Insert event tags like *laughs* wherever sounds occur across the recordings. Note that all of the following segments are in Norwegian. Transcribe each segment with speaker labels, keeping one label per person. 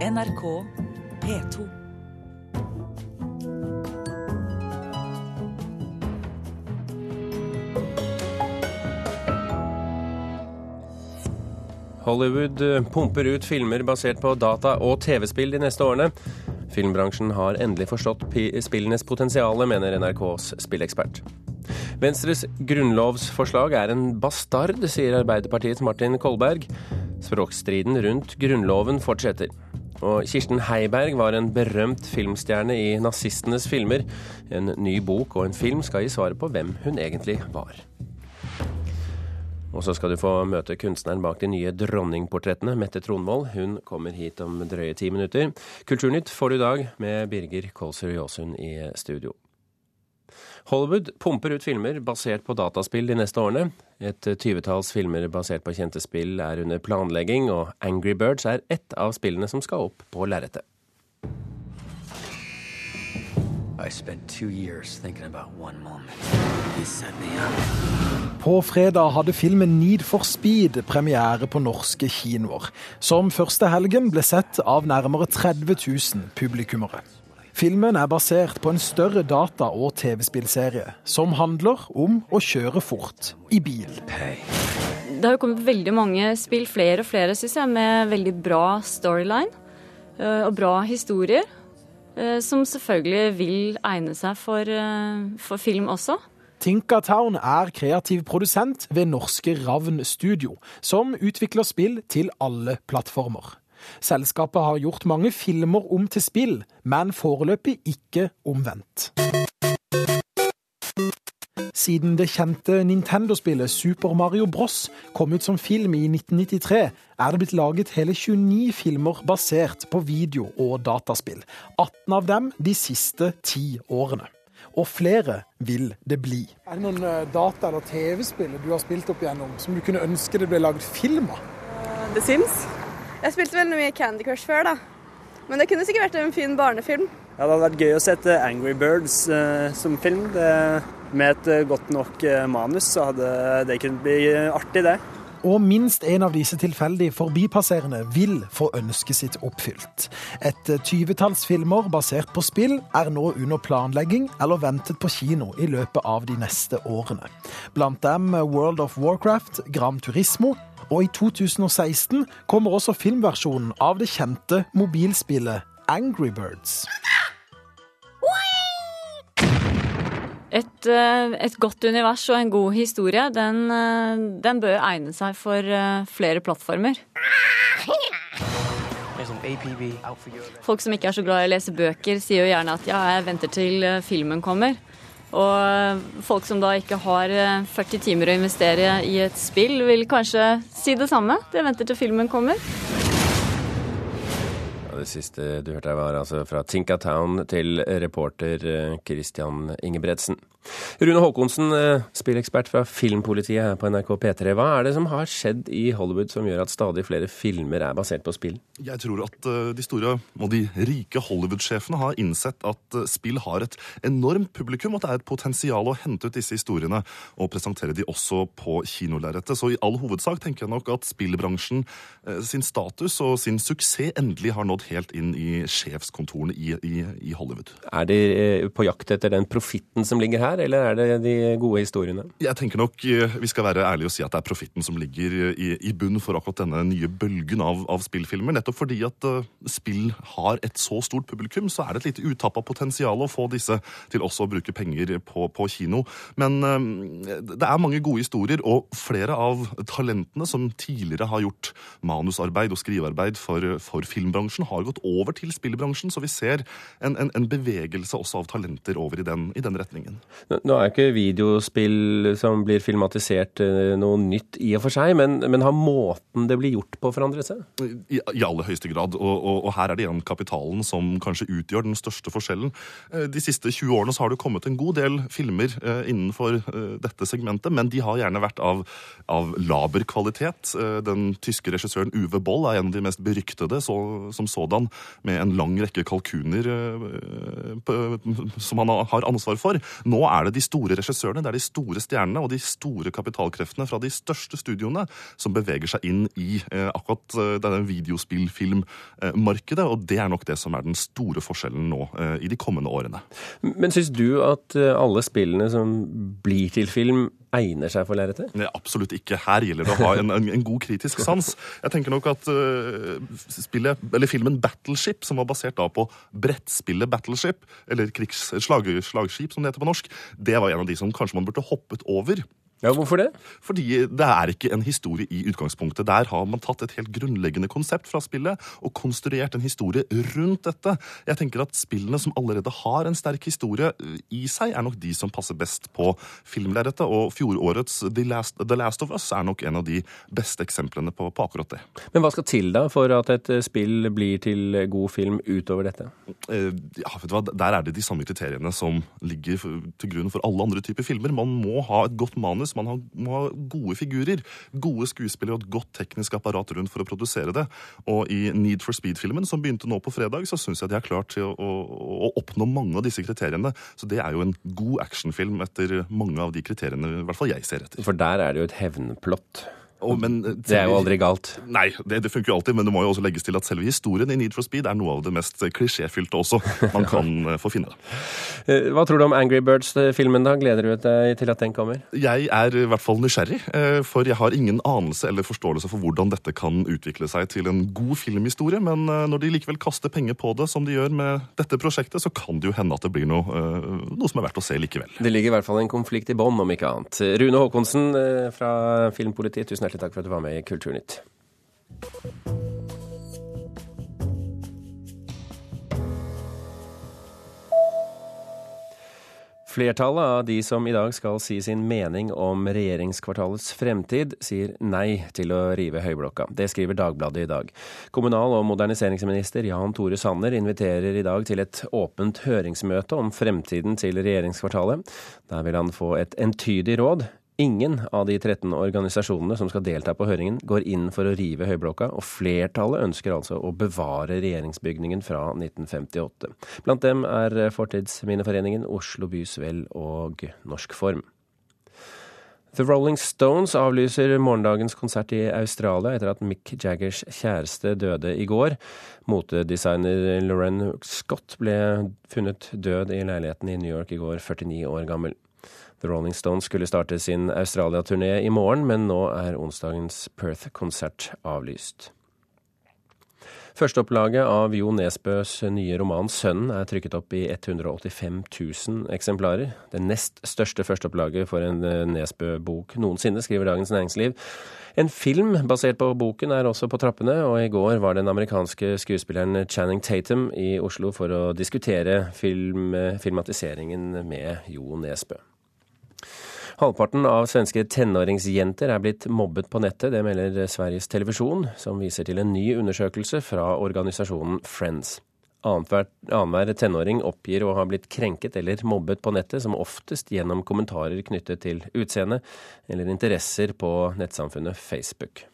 Speaker 1: NRK P2.
Speaker 2: Hollywood eh, pumper ut filmer basert på data og TV-spill de neste årene. Filmbransjen har endelig forstått spillenes potensial, mener NRKs spillekspert. Venstres grunnlovsforslag er en bastard, sier Arbeiderpartiets Martin Kolberg. Språkstriden rundt Grunnloven fortsetter. Og Kirsten Heiberg var en berømt filmstjerne i nazistenes filmer. En ny bok og en film skal gi svaret på hvem hun egentlig var. Og så skal du få møte kunstneren bak de nye dronningportrettene, Mette Tronvold. Hun kommer hit om drøye ti minutter. Kulturnytt får du i dag med Birger Kolsrud Jåsund i studio. Hollywood pumper ut filmer basert på dataspill de neste årene. Et tyvetalls filmer basert på kjente spill er under planlegging, og Angry Birds er ett av spillene som skal opp på lerretet.
Speaker 3: På fredag hadde filmen Need for Speed premiere på norske kinoer, som første helgen ble sett av nærmere 30 000 publikummere. Filmen er basert på en større data- og TV-spillserie som handler om å kjøre fort i bil.
Speaker 4: Det har jo kommet veldig mange spill, flere og flere, syns jeg, med veldig bra storyline eh, og bra historier. Eh, som selvfølgelig vil egne seg for, eh, for film også.
Speaker 3: Tinkatown er kreativ produsent ved norske Ravn Studio, som utvikler spill til alle plattformer. Selskapet har gjort mange filmer om til spill, men foreløpig ikke omvendt. Siden det kjente Nintendo-spillet Super Mario Bros. kom ut som film i 1993, er det blitt laget hele 29 filmer basert på video- og dataspill. 18 av dem de siste ti årene. Og flere vil det bli. Er det noen eh, data- eller TV-spill du har spilt opp igjennom som du kunne ønske det ble laget film av?
Speaker 5: The Sims. Jeg spilte veldig mye Candy Crush før, da. Men det kunne sikkert vært en fin barnefilm.
Speaker 6: Ja, Det hadde vært gøy å sette Angry Birds uh, som film. Det, med et uh, godt nok uh, manus så hadde det kunnet bli artig, det.
Speaker 3: Og minst en av disse tilfeldig forbipasserende vil få ønsket sitt oppfylt. Et tyvetalls filmer basert på spill er nå under planlegging eller ventet på kino i løpet av de neste årene. Blant dem World of Warcraft, Gram Turismo og i 2016 kommer også filmversjonen av det kjente mobilspillet Angry Birds.
Speaker 4: Et, eh, et, godt univers og en god historie, den, eh, den bør egne seg for eh, flere plattformer. Folk som ikke er så glad i å lese bøker, sier jo gjerne at ja, jeg venter til filmen kommer. Og folk som da ikke har 40 timer å investere i et spill, vil kanskje si det samme. De venter til filmen kommer.
Speaker 2: Det siste du hørte var altså fra Tinka Town til reporter Christian Ingebretsen. Rune Haakonsen, eh, spillekspert fra Filmpolitiet her på NRK P3. Hva er det som har skjedd i Hollywood som gjør at stadig flere filmer er basert på spill?
Speaker 7: Jeg tror at eh, de store og de rike Hollywood-sjefene har innsett at eh, spill har et enormt publikum, at det er et potensial å hente ut disse historiene og presentere de også på kinolerretet. Så i all hovedsak tenker jeg nok at spillbransjen sin status og sin suksess endelig har nådd helt inn i sjefskontorene i, i, i Hollywood.
Speaker 2: Er de på jakt etter den profitten som ligger her? eller er det de gode historiene?
Speaker 7: Jeg tenker nok eh, vi skal være ærlige og si at det er profitten som ligger i, i bunn for akkurat denne nye bølgen av, av, spillfilmer. Nettopp fordi at uh, spill har et så stort publikum, så er det et lite utappa potensial å få disse til også å bruke penger på, på kino. Men uh, det er mange gode historier, og flere av talentene som tidligere har gjort manusarbeid og skrivearbeid for, for filmbransjen, har gått over til spillbransjen, så vi ser en, en, en bevegelse også av talenter over i den, i den retningen.
Speaker 2: Nå er ikke videospill som blir filmatisert eh, noe nytt i og for seg, men, men har måten det blir gjort på forandret seg?
Speaker 7: I, I, aller høyeste grad. Og, og, og, her er det igjen kapitalen som kanskje utgjør den største forskjellen. Eh, de siste 20 årene så har det kommet en god del filmer eh, innenfor dette segmentet, men de har gjerne vært av, av laber kvalitet. Den tyske regissøren Uwe Boll er en av de mest beryktede så, som sådan sådan, med en lang rekke kalkuner som han har ansvar for. Nå er det de store regissørene, det er de store stjernene og de store kapitalkreftene fra de største studioene som beveger seg inn i akkurat denne videospillfilmmarkedet, og det er nok det som er den store forskjellen nå i de kommende årene.
Speaker 2: Men syns du at alle spillene som blir til film, egner seg for lerretet?
Speaker 7: Absolutt ikke. Her gjelder det å ha en, en, en god kritisk sans. Jeg tenker nok at uh, spillet, filmen Battleship, som var basert da på brettspillet Battleship, eller krigs, slag, slagskip som det heter på norsk, det var en av de som kanskje man burde hoppet over.
Speaker 2: Ja, Hvorfor det?
Speaker 7: Fordi det er ikke en historie i utgangspunktet. Der har man tatt et helt grunnleggende konsept fra spillet og konstruert en historie rundt dette. Jeg tenker at Spillene som allerede har en sterk historie i seg, er nok de som passer best på filmlerretet. Og fjorårets The Last, The Last, of Us er nok en av de beste eksemplene på, på, akkurat det.
Speaker 2: Men hva skal til da for at et spill blir til god film utover dette?
Speaker 7: Eh, ja, vet du hva? Der er det de samme kriteriene som ligger til grunn for alle andre typer filmer. Man må ha et godt manus manus, man må ha gode figurer, gode skuespillere og et godt teknisk apparat rundt for å produsere det. Og i Need for Speed-filmen, som begynte nå på fredag, så syns jeg de har klart til å, å, å, oppnå mange av disse kriteriene. Så det er jo en god actionfilm etter mange av de kriteriene i hvert fall jeg ser etter.
Speaker 2: For der er det jo et hevnplott.
Speaker 7: Og, men,
Speaker 2: eh, det er jo aldri galt.
Speaker 7: Nei, det, det, funker jo alltid, men det må jo også legges til at selve historien i Need for Speed er noe av det mest klisjéfylte også man kan *laughs* eh, få finne.
Speaker 2: Eh, hva tror du om Angry Birds-filmen? da? Gleder du deg til at den kommer?
Speaker 7: Jeg er i hvert fall nysgjerrig, for jeg har ingen anelse eller forståelse for hvordan dette kan utvikle seg til en god filmhistorie, men når de likevel kaster penger på det som de gjør med dette prosjektet, så kan det jo hende at det blir noe, noe som er verdt å se likevel.
Speaker 2: Det ligger i hvert fall en konflikt i bånn, om ikke annet. Rune Haakonsen fra Filmpolitiet, tusen hjertelig hjertelig takk for at du var med i Kulturnytt. Flertallet av de som i dag skal si sin mening om regjeringskvartalets fremtid, sier nei til å rive Høyblokka. Det skriver Dagbladet i dag. Kommunal- og moderniseringsminister Jan Tore Sanner inviterer i dag til et åpent høringsmøte om fremtiden til regjeringskvartalet. Der vil han få et entydig råd. Ingen av de 13 organisasjonene som skal delta på høringen, går inn for å rive Høyblokka, og flertallet ønsker altså å bevare regjeringsbygningen fra 1958. Blant dem er Fortidsminneforeningen, Oslo Bys Vel og Norsk Form. The Rolling Stones avlyser morgendagens konsert i Australia etter at Mick Jaggers kjæreste døde i går. Motedesigner Lauren Scott ble funnet død i leiligheten i New York i går, 49 år gammel. The Rolling Stones skulle starte sin Australia-turné i morgen, men nå er onsdagens Perth-konsert avlyst. Førsteopplaget av Jo Nesbøs nye roman 'Sønnen' er trykket opp i 185 000 eksemplarer. Det nest største førsteopplaget for en eh, Nesbø-bok noensinne, skriver Dagens Næringsliv. En film basert på boken er også på trappene, og i går var den amerikanske skuespilleren Channing Tatum i Oslo for å diskutere film, filmatiseringen med Jo Nesbø. Halvparten av svenske tenåringsjenter er blitt mobbet på nettet. Det melder Sveriges Televisjon, som viser til en ny undersøkelse fra organisasjonen Friends. Annenhver tenåring oppgir å ha blitt krenket eller mobbet på nettet, som oftest gjennom kommentarer knyttet til utseende eller interesser på nettsamfunnet Facebook.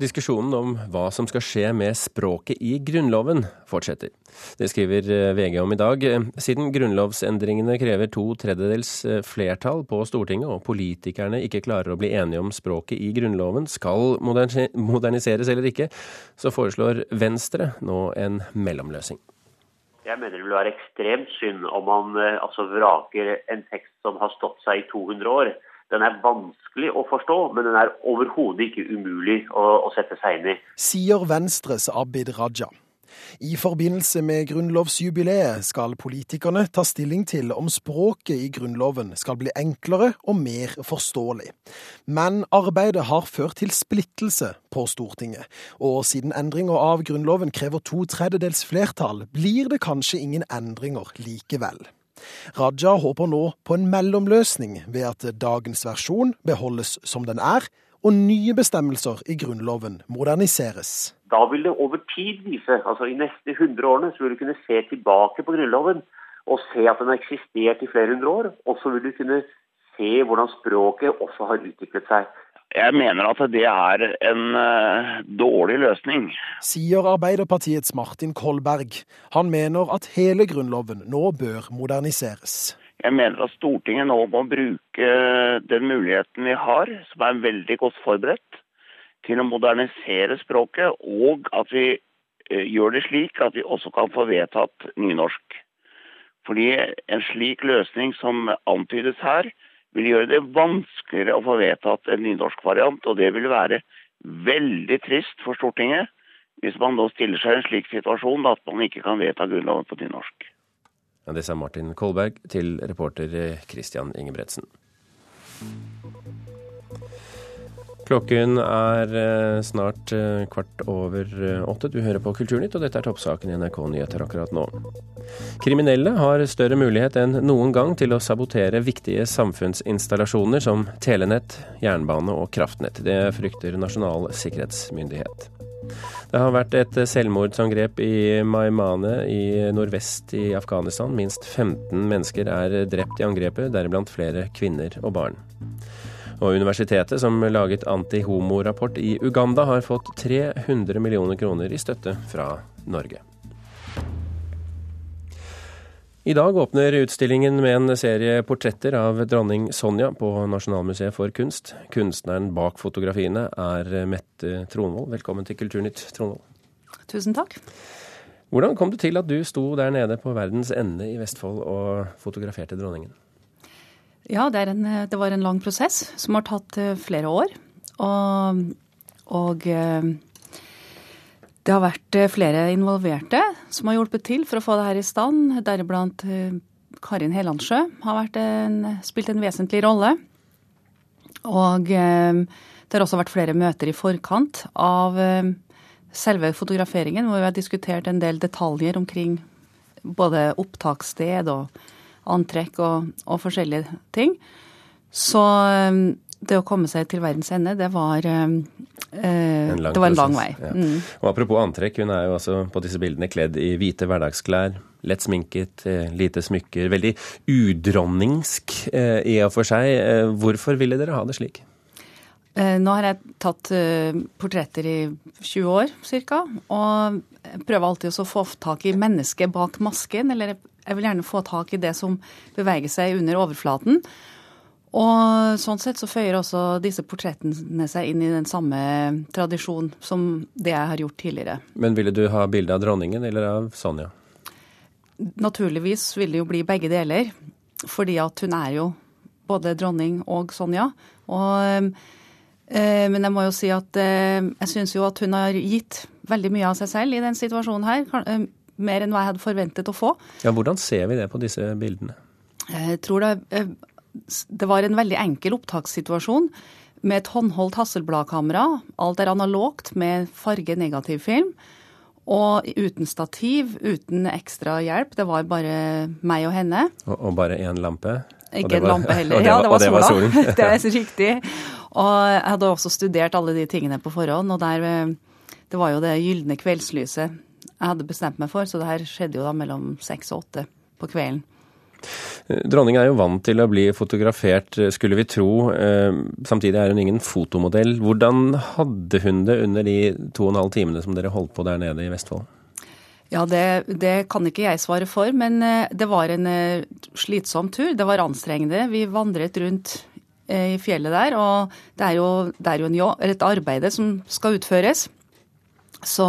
Speaker 2: Diskusjonen om hva som skal skje med språket i Grunnloven fortsetter. Det skriver eh, VG om i dag. Siden grunnlovsendringene krever to tredjedels eh, flertall på Stortinget, og politikerne ikke klarer å bli enige om språket i Grunnloven skal moderniseres eller ikke, så foreslår Venstre nå en mellomløsning.
Speaker 8: Jeg mener det vil være ekstremt synd om man eh, altså vraker en tekst som har stått seg i 200 år. Den er vanskelig å forstå, men den er overhodet ikke umulig å, å sette seg inn i.
Speaker 3: Sier Venstres Abid Raja. I forbindelse med grunnlovsjubileet skal politikerne ta stilling til om språket i Grunnloven skal bli enklere og mer forståelig. Men arbeidet har ført til splittelse på Stortinget, og siden endringer av Grunnloven krever to tredjedels flertall, blir det kanskje ingen endringer likevel. Raja håper nå på en mellomløsning ved at dagens versjon beholdes som den er, og nye bestemmelser i Grunnloven moderniseres.
Speaker 8: Da vil det over tid vise, altså i neste 100 årene, så vil du kunne se tilbake på Grunnloven og se at den har eksistert i flere hundre år. Og så vil du kunne se hvordan språket også har utviklet seg.
Speaker 9: Jeg mener at det er en uh, dårlig løsning.
Speaker 3: Sier Arbeiderpartiets Martin Kolberg. Han mener at hele Grunnloven nå bør moderniseres.
Speaker 9: Jeg mener at Stortinget nå må bruke den muligheten vi har, som er veldig godt forberedt, til å modernisere språket, og at vi uh, gjør det slik at vi også kan få vedtatt nynorsk. Fordi en slik løsning som antydes her, vil gjøre det vanskeligere å få vedtatt en nynorsk variant. Og det vil være veldig trist for Stortinget hvis man nå stiller seg i en slik situasjon at man ikke kan vedta Grunnloven på nynorsk.
Speaker 2: Ja, det sa Martin Kolberg til reporter Christian Ingebretsen. Klokken er eh, snart eh, kvart over eh, åtte. Du hører på Kulturnytt, og dette er toppsaken i NRK Nyheter akkurat nå. Kriminelle har større mulighet enn noen gang til å sabotere viktige samfunnsinstallasjoner som telenett, jernbane og kraftnett. Det frykter Nasjonal sikkerhetsmyndighet. Det har vært et selvmordsangrep i Maimane i nordvest i Afghanistan. Minst 15 mennesker er drept i angrepet, deriblant flere kvinner og barn. Og universitetet, som laget anti-homo-rapport i Uganda, har fått 300 millioner kroner i støtte fra Norge. I dag åpner utstillingen med en serie portretter av dronning Sonja på Nasjonalmuseet for kunst. Kunstneren bak fotografiene er Mette Tronvold. Velkommen til Kulturnytt, Tronvold.
Speaker 10: Tusen takk.
Speaker 2: Hvordan kom det til at du sto der nede på verdens ende i Vestfold og fotograferte dronningen?
Speaker 10: Ja, det, en, det, var en lang prosess som har tatt eh, flere år. Og, og, eh, det har vært eh, flere involverte som har hjulpet til for å få det her i stand. Deriblant Karin Helandsjø har en, spilt en vesentlig rolle. Og det har også vært flere møter i forkant av selve fotograferingen, hvor vi har diskutert en del detaljer omkring både opptakssted og antrekk og, og forskjellige ting. Så um, det å komme seg til verdens ende, det var, um, eh, det var en lang vei. Ja. Mm.
Speaker 2: Og Apropos antrekk, hun er jo altså på disse bildene kledd i hvite hverdagsklær. Lett sminket, eh, lite smykker. Veldig udronningsk eh, i og for seg. Eh, hvorfor ville dere ha det slik?
Speaker 10: Eh, nå har jeg tatt eh, portretter i 20 år ca. Og prøver alltid å få tak i mennesket bak masken, eller jeg vil gjerne få tak i det som beveger seg under overflaten. Og sånn sett så føyer også disse portrettene seg inn i den samme tradisjon som det jeg har gjort tidligere.
Speaker 2: Men ville du ha bilde av dronningen eller av Sonja?
Speaker 10: Naturligvis vil det jo bli begge deler. Fordi at hun er jo både dronning og Sonja. Og, eh, men jeg må jo si at eh, jeg syns jo at hun har gitt veldig mye av seg selv i den situasjonen her. Mer enn hva jeg hadde forventet å få.
Speaker 2: Ja, Hvordan ser vi det på disse bildene?
Speaker 10: Jeg tror det, eh, det var en veldig enkel opptakssituasjon med et håndholdt Hasselblad-kamera. Alt er analogt med farge negativ film. Og uten stativ, uten ekstra hjelp. Det var bare meg og henne.
Speaker 2: Og, og bare én lampe?
Speaker 10: Ikke en lampe heller. *laughs* ja, det var, det var sola. *laughs* det er riktig. Og jeg hadde også studert alle de tingene på forhånd. Og der, eh, det var jo det gylne kveldslyset jeg hadde bestemt meg for. Så det her skjedde jo da mellom seks og åtte på kvelden.
Speaker 2: Dronning er jo vant til å bli fotografert, skulle vi tro. Eh, samtidig er hun ingen fotomodell. Hvordan hadde hun det under de to og en halv timene som dere holdt på der nede i Vestfold?
Speaker 10: Ja, det, det kan ikke jeg svare for, men eh, det var en eh, slitsom tur. Det var anstrengende. Vi vandret rundt i fjellet der, og det er jo, det er jo jobb, et arbeid som skal utføres. Så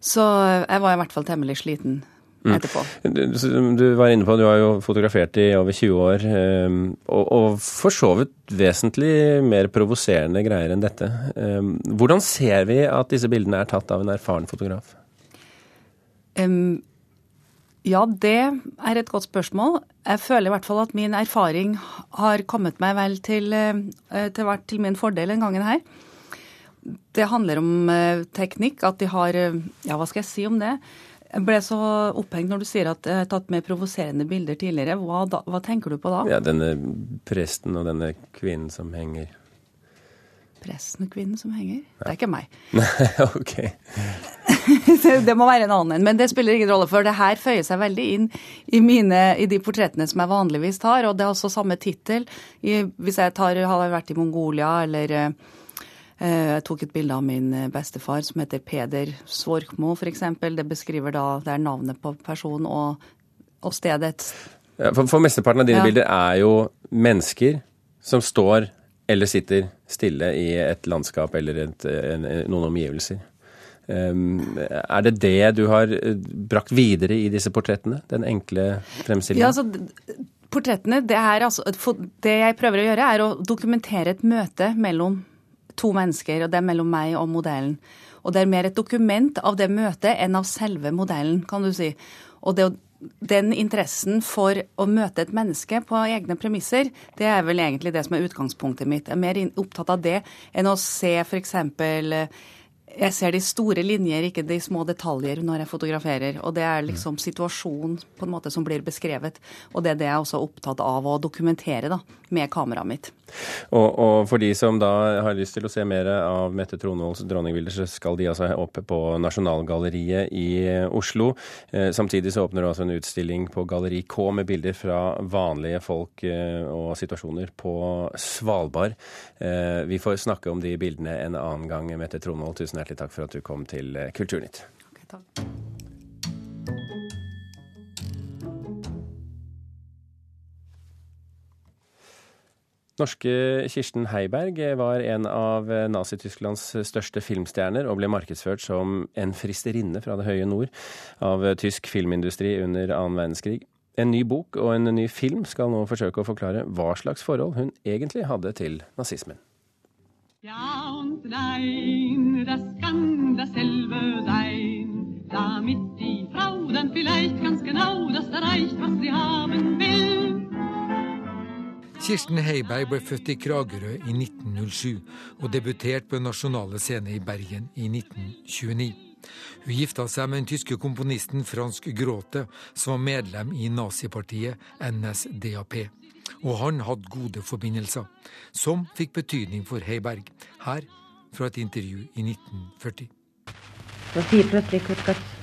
Speaker 10: så jeg var i hvert fall temmelig sliten mm. etterpå.
Speaker 2: Mm. Du var inne på du har jo fotografert i over 20 år, ehm, og, og for så vidt vesentlig mer provoserende greier enn dette. Ehm, hvordan ser vi at disse bildene er tatt av en erfaren fotograf?
Speaker 10: Um, ja, det er et godt spørsmål. Jeg føler i hvert fall at min erfaring har kommet meg vel til, eh, til, til min fordel den gangen her. Det handler om eh, teknikk, at de har eh, Ja, hva skal jeg si om det? Jeg ble så opphengt når du sier at jeg har tatt med provoserende bilder tidligere. Hva, da, hva, tenker du på da?
Speaker 2: Ja, Denne presten og denne kvinnen som henger.
Speaker 10: Presten og kvinnen som henger? Ja. Det er ikke meg. *laughs*
Speaker 2: Nei, ok. *laughs*
Speaker 10: det må være en annen en. Men det spiller ingen rolle, for det her føyer seg veldig inn i, mine, i de portrettene som jeg vanligvis tar. Og det er også samme tittel. Hvis jeg tar, har vært i Mongolia eller eh, jeg tok et bilde av min bestefar som heter Peder Svorkmo, f.eks. Det beskriver da det er navnet på personen og, og stedet.
Speaker 2: Ja, for, for mesteparten av dine ja. bilder er jo mennesker som står eller sitter stille i et landskap eller et, en, noen omgivelser. Um, er det det du har eh, brakt videre i disse portrettene? Den enkle fremstillingen?
Speaker 10: Ja, altså, portrettene, det, altså, det jeg prøver å gjøre, er å dokumentere et møte mellom to mennesker, og det er mellom meg og modellen. Og det er mer et dokument av det møtet enn av selve modellen, kan du si. Og det den interessen for å møte et menneske på egne premisser, det er vel egentlig det som er utgangspunktet mitt. Jeg er mer opptatt av det enn å se f.eks. Jeg ser de store linjer, ikke de små detaljer når jeg fotograferer. Og det er liksom situasjonen på en måte som blir beskrevet. Og det er det jeg også er opptatt av å dokumentere da, med kameraet mitt.
Speaker 2: Og, og, for de som da har lyst til å se mer av Mette Tronvolds dronningbilder, så skal de altså opp på Nasjonalgalleriet i Oslo. Eh, samtidig så åpner det altså en utstilling på Galleri K med bilder fra vanlige folk eh, og situasjoner på Svalbard. Eh, vi får snakke om de bildene en annen gang, Mette Tronvold. Tusen hjertelig takk for at du kom til Kulturnytt. Okay, takk. Norske Kirsten Heiberg var en av Nazi-Tysklands største filmstjerner og ble markedsført som en fristerinne fra det høye nord av tysk filmindustri under annen verdenskrig. En ny bok og en ny film skal nå forsøke å forklare hva slags forhold hun egentlig hadde til nazismen. Ja und nein, das kann dasselbe sein, damit die Frau dann vielleicht ganz genau das erreicht, was sie haben will. Kirsten Heiberg ble født i Kragerø i 1907 og debuterte på Nasjonale Scene i Bergen i 1929. Hun gifta seg med den tyske komponisten Fransk Gråte, som var medlem i nazipartiet NSDAP. Og han hadde gode forbindelser, som fikk betydning for Heiberg. Her fra et intervju i 1940. Så sier plutselig Kurt Guts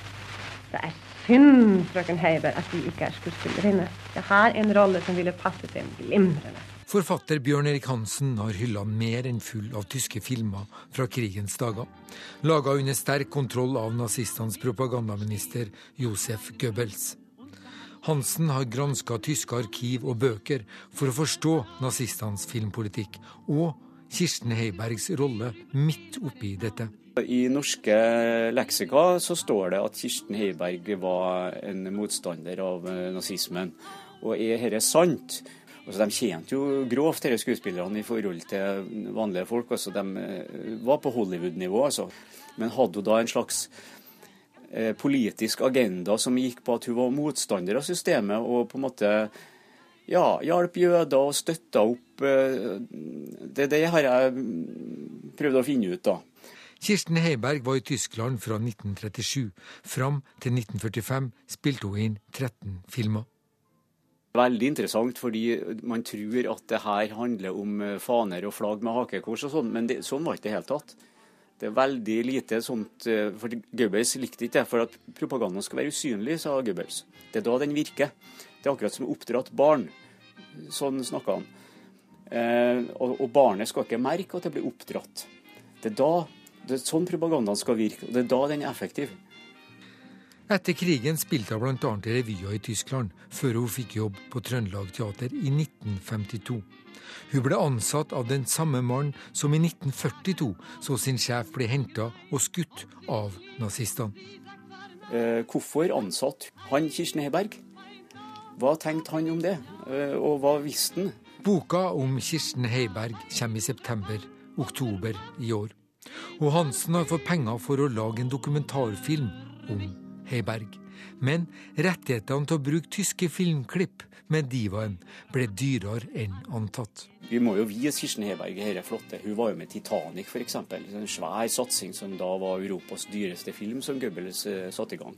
Speaker 2: det er synd, frøken Heiberg, at vi ikke er skuespillerinne. Jeg har en rolle som ville passet dem glimrende. Forfatter Bjørn Erik Hansen har hylla mer enn full av tyske filmer fra krigens dager. Laga under sterk kontroll av nazistenes propagandaminister Josef Goebbels. Hansen har granska tyske arkiv og bøker for å forstå nazistenes filmpolitikk, og Kirsten Heibergs rolle midt oppi dette.
Speaker 11: I norske leksika så står det at Kirsten Heiberg var en motstander av eh, nazismen. Og er dette sant? Altså, de tjente jo grovt, disse skuespillerne, i forhold til vanlige folk. Altså, de eh, var på Hollywood-nivå, altså. Men hadde hun da en slags eh, politisk agenda som gikk på at hun var motstander av systemet, og på en måte ja, hjalp jøder og støtta opp eh, det, det har jeg prøvd å finne ut, da.
Speaker 2: Kirsten Heiberg var i Tyskland fra 1937. Fram til 1945 spilte hun inn 13 filmer.
Speaker 11: Veldig interessant, fordi man tror at det her handler om eh, faner og flagg med hakekors og sånn, men det, sånn var ikke det i det hele tatt. Det er veldig lite sånt eh, For Goebbels likte ikke det, for at propaganda skal være usynlig, sa Goebbels. Det er da den virker. Det er akkurat som å oppdratt barn. Sånn snakka han. Eh, og, og barnet skal ikke merke at det blir oppdratt. Det er da det er sånn propagandaen skal virke, og det er da den er effektiv.
Speaker 2: Etter krigen spilte hun bl.a. i revyer i Tyskland, før hun fikk jobb på Trøndelag Teater i 1952. Hun ble ansatt av den samme mannen som i 1942 så sin sjef bli henta og skutt av nazistene.
Speaker 11: Eh, hvorfor ansatt han Kirsten Heberg? Hva tenkte han om det, eh, og hva visste han?
Speaker 2: Boka om Kirsten Heiberg kommer i september-oktober i år. Og Hansen har fått penger for å lage en dokumentarfilm om Heiberg. Men rettighetene til å bruke tyske filmklipp med divaen ble dyrere enn antatt.
Speaker 11: Vi må jo vise Kirsten Heiberg dette flotte. Hun var jo med 'Titanic', f.eks. En svær satsing som da var Europas dyreste film, som Goebbels uh, satte i gang.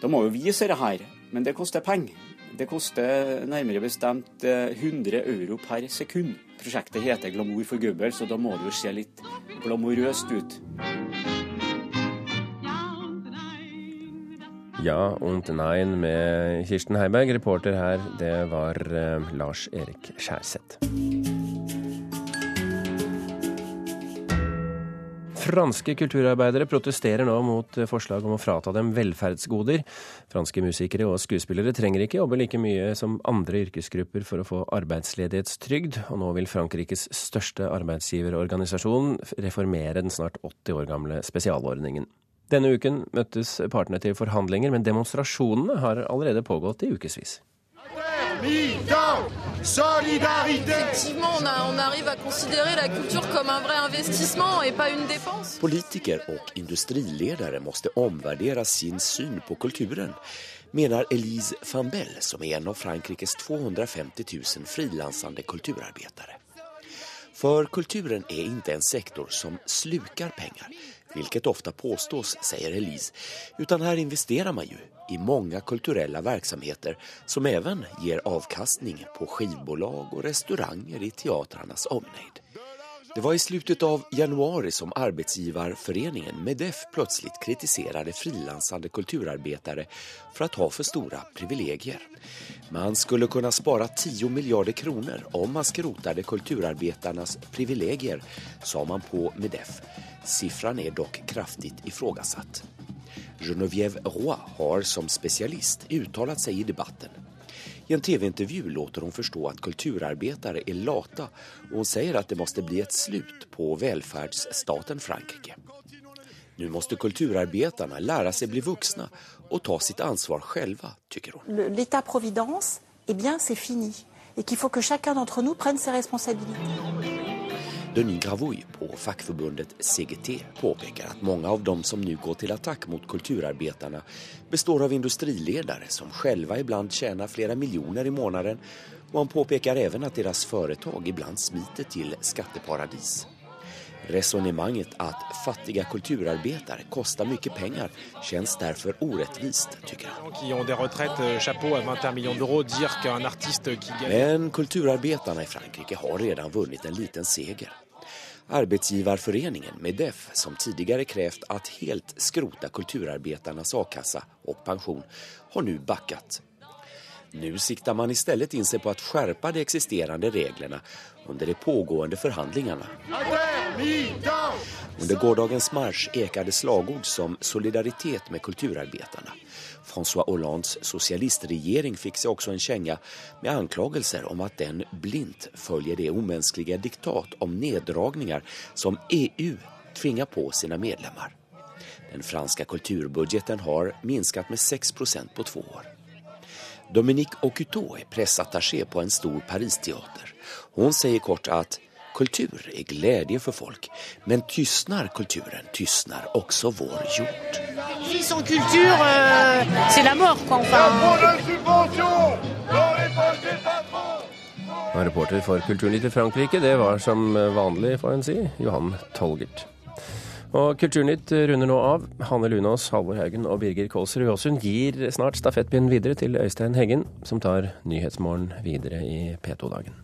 Speaker 11: Da må vi vise dette her, men det koster penger. Det koster nærmere bestemt 100 eh, euro per sekund. Prosjektet heter 'Glamour for Goebbels', så da må det jo se litt glamorøst ut.
Speaker 2: Ja und nein med Kirsten Heiberg. Reporter her, det var eh, Lars Erik Skjærseth. Franske kulturarbeidere protesterer nå mot forslag om å frata dem velferdsgoder. Franske musikere og skuespillere trenger ikke jobbe like mye som andre yrkesgrupper for å få arbeidsledighetstrygd, og nå vil Frankrikes største arbeidsgiverorganisasjon reformere den snart 80 år gamle spesialordningen. Denne uken møttes partene til forhandlinger, men demonstrasjonene har allerede pågått i ukevis.
Speaker 12: Politiker og industriledere måtte omvurdere sin syn på kulturen, mener Elise Fambel, som er en av Frankrikes 250 000 frilansende kulturarbeidere. For kulturen er ikke en sektor som sluker penger, hvilket ofte påstås, sier Elise, utan her investerer man jo i mange kulturelle virksomheter som også gir avkastning på skivbolag og restauranter i teatrenes omnejd. Det var i slutet av januari som arbeidsgiverforeningen Medef plutselig kritiserte frilansende kulturarbeidere for å ha for store privilegier. Man skulle kunne spare 10 milliarder kroner om man skrotet kulturarbeidernes privilegier, sa man på Medef. Siffran er dock kraftig ifrågasatt. Genevieve Roy har som spesialist uttalat seg i debatten. I en tv-intervju låter hun forstå at kulturarbetare er lata og hun sier at det måste bli et slut på välfärdsstaten Frankrike. Nu måste lære seg bli vuxna og ta sitt ansvar själva, tycker hon.
Speaker 13: L'État-providence, eh bien, c'est fini. Et qu'il faut que chacun d'entre nous prenne ses responsabilités.
Speaker 12: Denis Gravoy på fackförbundet CGT påpekar at mange av dem som nu går til attack mot kulturarbetarna består av industriledere som själva ibland tjänar flera miljoner i måneden og han påpekar även at deres företag ibland smiter til skatteparadis. Resonemanget at fattige kulturarbetare kostar mye penger kjennes derfor orättvist, tycker han.
Speaker 14: Euh,
Speaker 12: Men kulturarbetarna i Frankrike har redan vunnit en liten seger. Arbeidsgiverforeningen Medef, som tidligere krevd at helt skrota kulturarbeidernes a-kassa og pensjon, har nå bakket. Nå sikter man i stedet inn seg på å skjerpe de eksisterende reglene under de pågående forhandlingene. Under gårdagens marsj ekade slagord som solidaritet med kulturarbeiderne. François Hollandes sosialistregjering fikk seg også en kjenge med anklagelser om at den blindt følger det umenneskelige diktat om neddragninger som EU tvinger på sine medlemmer. Den franske kulturbudgeten har minsket med 6% på to år. Dominique Ocuteau er pressattaché på en stor Paris-teater. Hun sier kort at kultur er glede for folk, men tystner kulturen, tystner også vår jord.
Speaker 15: Sans culture, euh, c'est la mort, quoi.
Speaker 2: Reporter for Kulturnytt i Frankrike, det var som vanlig, får en si, Johan Tolgert. Og Kulturnytt runder nå av. Hanne Lunås, Halvor Haugen og Birger Kålsrud Aasund gir snart stafettpinnen videre til Øystein Heggen, som tar Nyhetsmorgen videre i P2-dagen.